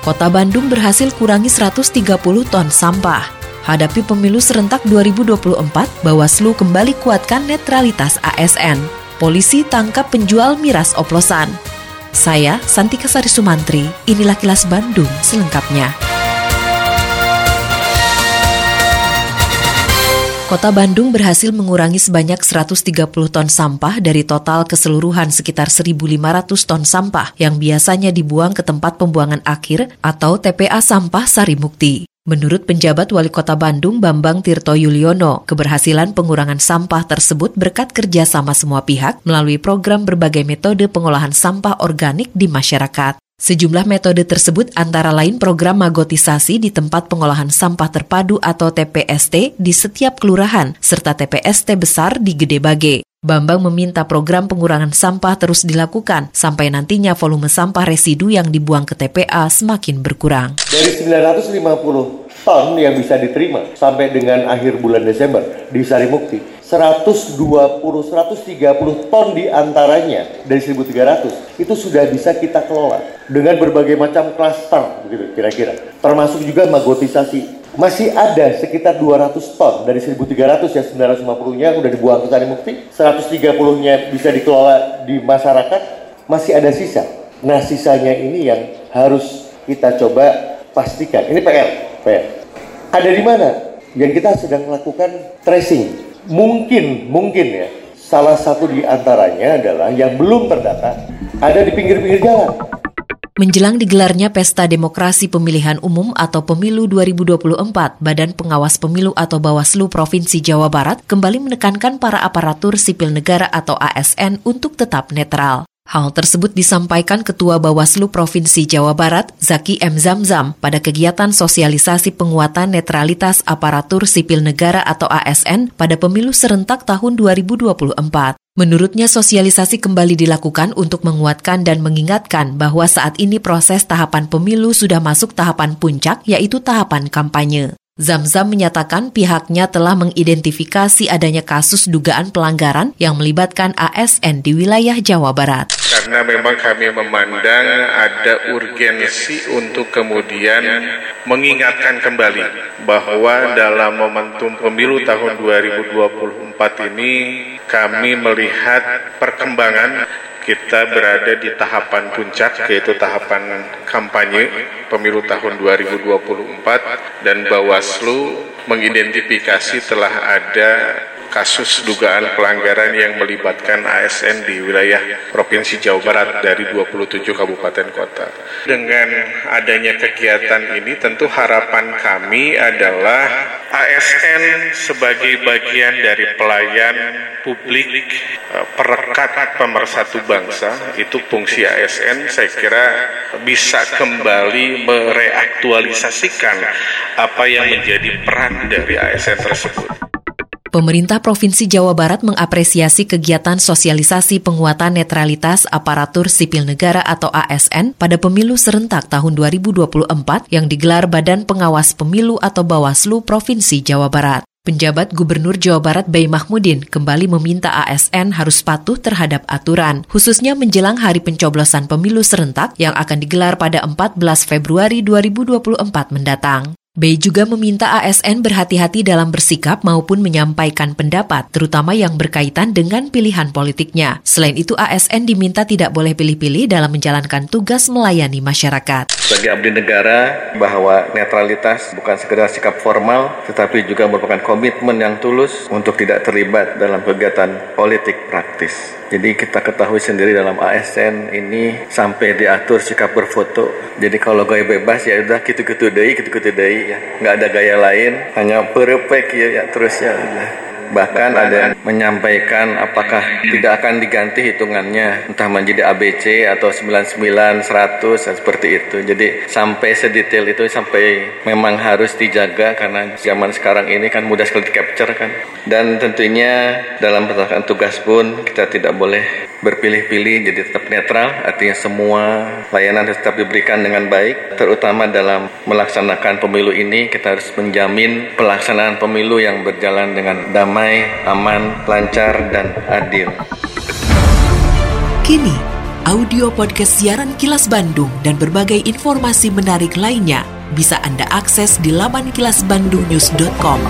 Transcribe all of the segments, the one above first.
Kota Bandung berhasil kurangi 130 ton sampah. Hadapi pemilu serentak 2024, Bawaslu kembali kuatkan netralitas ASN. Polisi tangkap penjual miras oplosan. Saya, Santika Sari Sumantri, inilah kilas Bandung selengkapnya. Kota Bandung berhasil mengurangi sebanyak 130 ton sampah dari total keseluruhan sekitar 1.500 ton sampah yang biasanya dibuang ke tempat pembuangan akhir atau TPA Sampah Sarimukti. Menurut penjabat Wali Kota Bandung Bambang Tirto Yuliono, keberhasilan pengurangan sampah tersebut berkat kerjasama semua pihak melalui program berbagai metode pengolahan sampah organik di masyarakat. Sejumlah metode tersebut antara lain program magotisasi di tempat pengolahan sampah terpadu atau TPST di setiap kelurahan, serta TPST besar di Gede Bage. Bambang meminta program pengurangan sampah terus dilakukan sampai nantinya volume sampah residu yang dibuang ke TPA semakin berkurang. Dari 950 ton yang bisa diterima sampai dengan akhir bulan Desember di Sarimukti, 120 130 ton di antaranya dari 1300 itu sudah bisa kita kelola dengan berbagai macam klaster begitu kira-kira. Termasuk juga magotisasi. Masih ada sekitar 200 ton dari 1300 ya 950 nya udah dibuang ke Sari Mukti. 130 nya bisa dikelola di masyarakat. Masih ada sisa. Nah sisanya ini yang harus kita coba pastikan. Ini PR PR ada di mana yang kita sedang melakukan tracing mungkin mungkin ya salah satu di antaranya adalah yang belum terdata ada di pinggir-pinggir jalan. Menjelang digelarnya Pesta Demokrasi Pemilihan Umum atau Pemilu 2024, Badan Pengawas Pemilu atau Bawaslu Provinsi Jawa Barat kembali menekankan para aparatur sipil negara atau ASN untuk tetap netral. Hal tersebut disampaikan Ketua Bawaslu Provinsi Jawa Barat, Zaki M. Zamzam, pada kegiatan sosialisasi penguatan netralitas aparatur sipil negara atau ASN pada pemilu serentak tahun 2024. Menurutnya sosialisasi kembali dilakukan untuk menguatkan dan mengingatkan bahwa saat ini proses tahapan pemilu sudah masuk tahapan puncak yaitu tahapan kampanye. Zamzam menyatakan pihaknya telah mengidentifikasi adanya kasus dugaan pelanggaran yang melibatkan ASN di wilayah Jawa Barat. Karena memang kami memandang ada urgensi untuk kemudian mengingatkan kembali bahwa dalam momentum pemilu tahun 2024 ini kami melihat perkembangan kita berada di tahapan puncak yaitu tahapan kampanye pemilu tahun 2024 dan Bawaslu mengidentifikasi telah ada kasus dugaan pelanggaran yang melibatkan ASN di wilayah Provinsi Jawa Barat dari 27 kabupaten kota. Dengan adanya kegiatan ini tentu harapan kami adalah ASN sebagai bagian dari pelayan publik eh, perekat pemersatu bangsa itu fungsi ASN saya kira bisa kembali mereaktualisasikan apa yang menjadi peran dari ASN tersebut. Pemerintah Provinsi Jawa Barat mengapresiasi kegiatan sosialisasi penguatan netralitas aparatur sipil negara atau ASN pada pemilu serentak tahun 2024 yang digelar Badan Pengawas Pemilu atau Bawaslu Provinsi Jawa Barat. Penjabat Gubernur Jawa Barat Bayi Mahmudin kembali meminta ASN harus patuh terhadap aturan, khususnya menjelang hari pencoblosan pemilu serentak yang akan digelar pada 14 Februari 2024 mendatang. B juga meminta ASN berhati-hati dalam bersikap maupun menyampaikan pendapat, terutama yang berkaitan dengan pilihan politiknya. Selain itu, ASN diminta tidak boleh pilih-pilih dalam menjalankan tugas melayani masyarakat. Sebagai abdi negara, bahwa netralitas bukan sekedar sikap formal, tetapi juga merupakan komitmen yang tulus untuk tidak terlibat dalam kegiatan politik praktis. Jadi kita ketahui sendiri dalam ASN ini sampai diatur sikap berfoto. Jadi kalau gaya bebas ya udah gitu-gitu deh, gitu-gitu deh ya. Nggak ada gaya lain, hanya perfect ya, ya terus ya udah. Bahkan ada yang menyampaikan apakah tidak akan diganti hitungannya entah menjadi ABC atau 99, 100 seperti itu. Jadi sampai sedetail itu sampai memang harus dijaga karena zaman sekarang ini kan mudah sekali di capture kan. Dan tentunya dalam pelaksanaan tugas pun kita tidak boleh berpilih-pilih jadi tetap netral artinya semua layanan tetap diberikan dengan baik terutama dalam melaksanakan pemilu ini kita harus menjamin pelaksanaan pemilu yang berjalan dengan damai, aman, lancar dan adil. Kini audio podcast siaran Kilas Bandung dan berbagai informasi menarik lainnya bisa Anda akses di laman kilasbandungnews.com.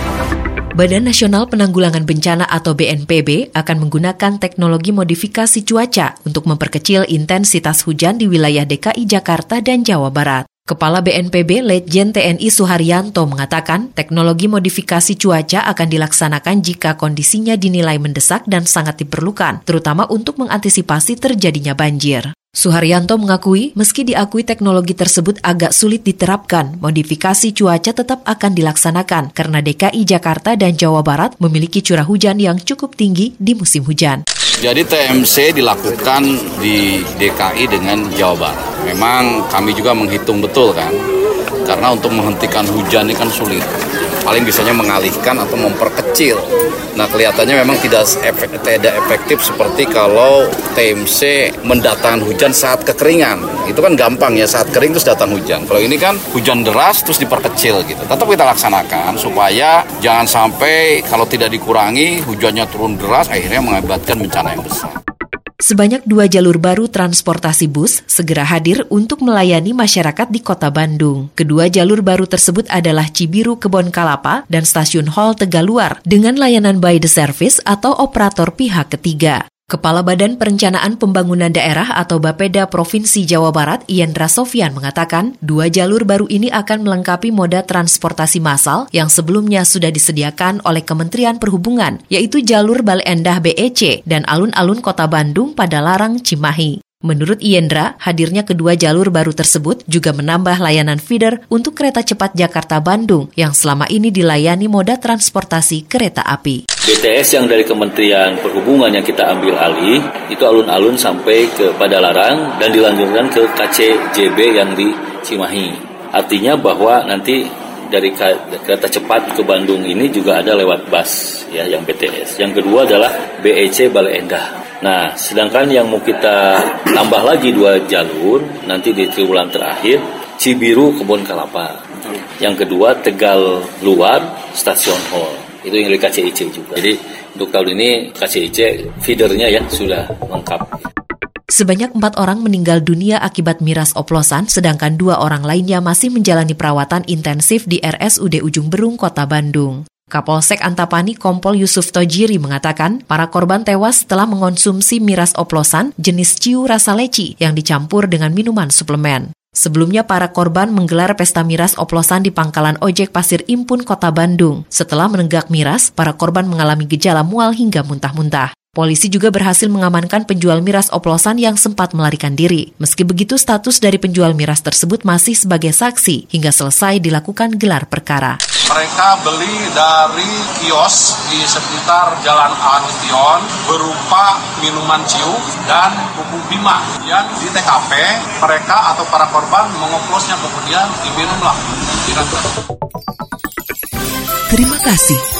Badan Nasional Penanggulangan Bencana atau BNPB akan menggunakan teknologi modifikasi cuaca untuk memperkecil intensitas hujan di wilayah DKI Jakarta dan Jawa Barat. Kepala BNPB Letjen TNI Suharyanto mengatakan teknologi modifikasi cuaca akan dilaksanakan jika kondisinya dinilai mendesak dan sangat diperlukan, terutama untuk mengantisipasi terjadinya banjir. Suharyanto mengakui, meski diakui teknologi tersebut agak sulit diterapkan, modifikasi cuaca tetap akan dilaksanakan karena DKI Jakarta dan Jawa Barat memiliki curah hujan yang cukup tinggi di musim hujan. Jadi TMC dilakukan di DKI dengan Jawa Barat. Memang kami juga menghitung betul kan, karena untuk menghentikan hujan ini kan sulit paling bisanya mengalihkan atau memperkecil. Nah kelihatannya memang tidak efek, tidak efektif seperti kalau TMC mendatangkan hujan saat kekeringan. Itu kan gampang ya saat kering terus datang hujan. Kalau ini kan hujan deras terus diperkecil gitu. Tetap kita laksanakan supaya jangan sampai kalau tidak dikurangi hujannya turun deras akhirnya mengakibatkan bencana yang besar. Sebanyak dua jalur baru transportasi bus segera hadir untuk melayani masyarakat di kota Bandung. Kedua jalur baru tersebut adalah Cibiru Kebon Kalapa dan Stasiun Hall Tegaluar dengan layanan by the service atau operator pihak ketiga. Kepala Badan Perencanaan Pembangunan Daerah atau Bapeda Provinsi Jawa Barat, Iendra Sofian mengatakan, dua jalur baru ini akan melengkapi moda transportasi massal yang sebelumnya sudah disediakan oleh Kementerian Perhubungan, yaitu jalur Bale Endah BEC dan alun-alun Kota Bandung pada Larang Cimahi. Menurut Iendra, hadirnya kedua jalur baru tersebut juga menambah layanan feeder untuk kereta cepat Jakarta-Bandung yang selama ini dilayani moda transportasi kereta api. BTS yang dari Kementerian Perhubungan yang kita ambil alih itu alun-alun sampai ke Padalarang dan dilanjutkan ke KCJB yang di Cimahi. Artinya bahwa nanti dari kereta cepat ke Bandung ini juga ada lewat bus ya yang BTS. Yang kedua adalah BEC Bale Endah Nah, sedangkan yang mau kita tambah lagi dua jalur nanti di triwulan terakhir Cibiru Kebun Kelapa. Yang kedua Tegal Luar Stasiun Hall. Itu yang dari KCIC juga. Jadi untuk tahun ini KCIC feedernya ya sudah lengkap. Sebanyak empat orang meninggal dunia akibat miras oplosan, sedangkan dua orang lainnya masih menjalani perawatan intensif di RSUD Ujung Berung, Kota Bandung. Kapolsek Antapani Kompol Yusuf Tojiri mengatakan para korban tewas setelah mengonsumsi miras oplosan jenis ciu rasa leci yang dicampur dengan minuman suplemen. Sebelumnya para korban menggelar pesta miras oplosan di pangkalan ojek Pasir Impun Kota Bandung. Setelah menenggak miras, para korban mengalami gejala mual hingga muntah-muntah. Polisi juga berhasil mengamankan penjual miras oplosan yang sempat melarikan diri. Meski begitu, status dari penjual miras tersebut masih sebagai saksi hingga selesai dilakukan gelar perkara. Mereka beli dari kios di sekitar Jalan Anution berupa minuman ciu dan bubuk bima. Yang di TKP, mereka atau para korban mengoplosnya kemudian diminumlah. Terima kasih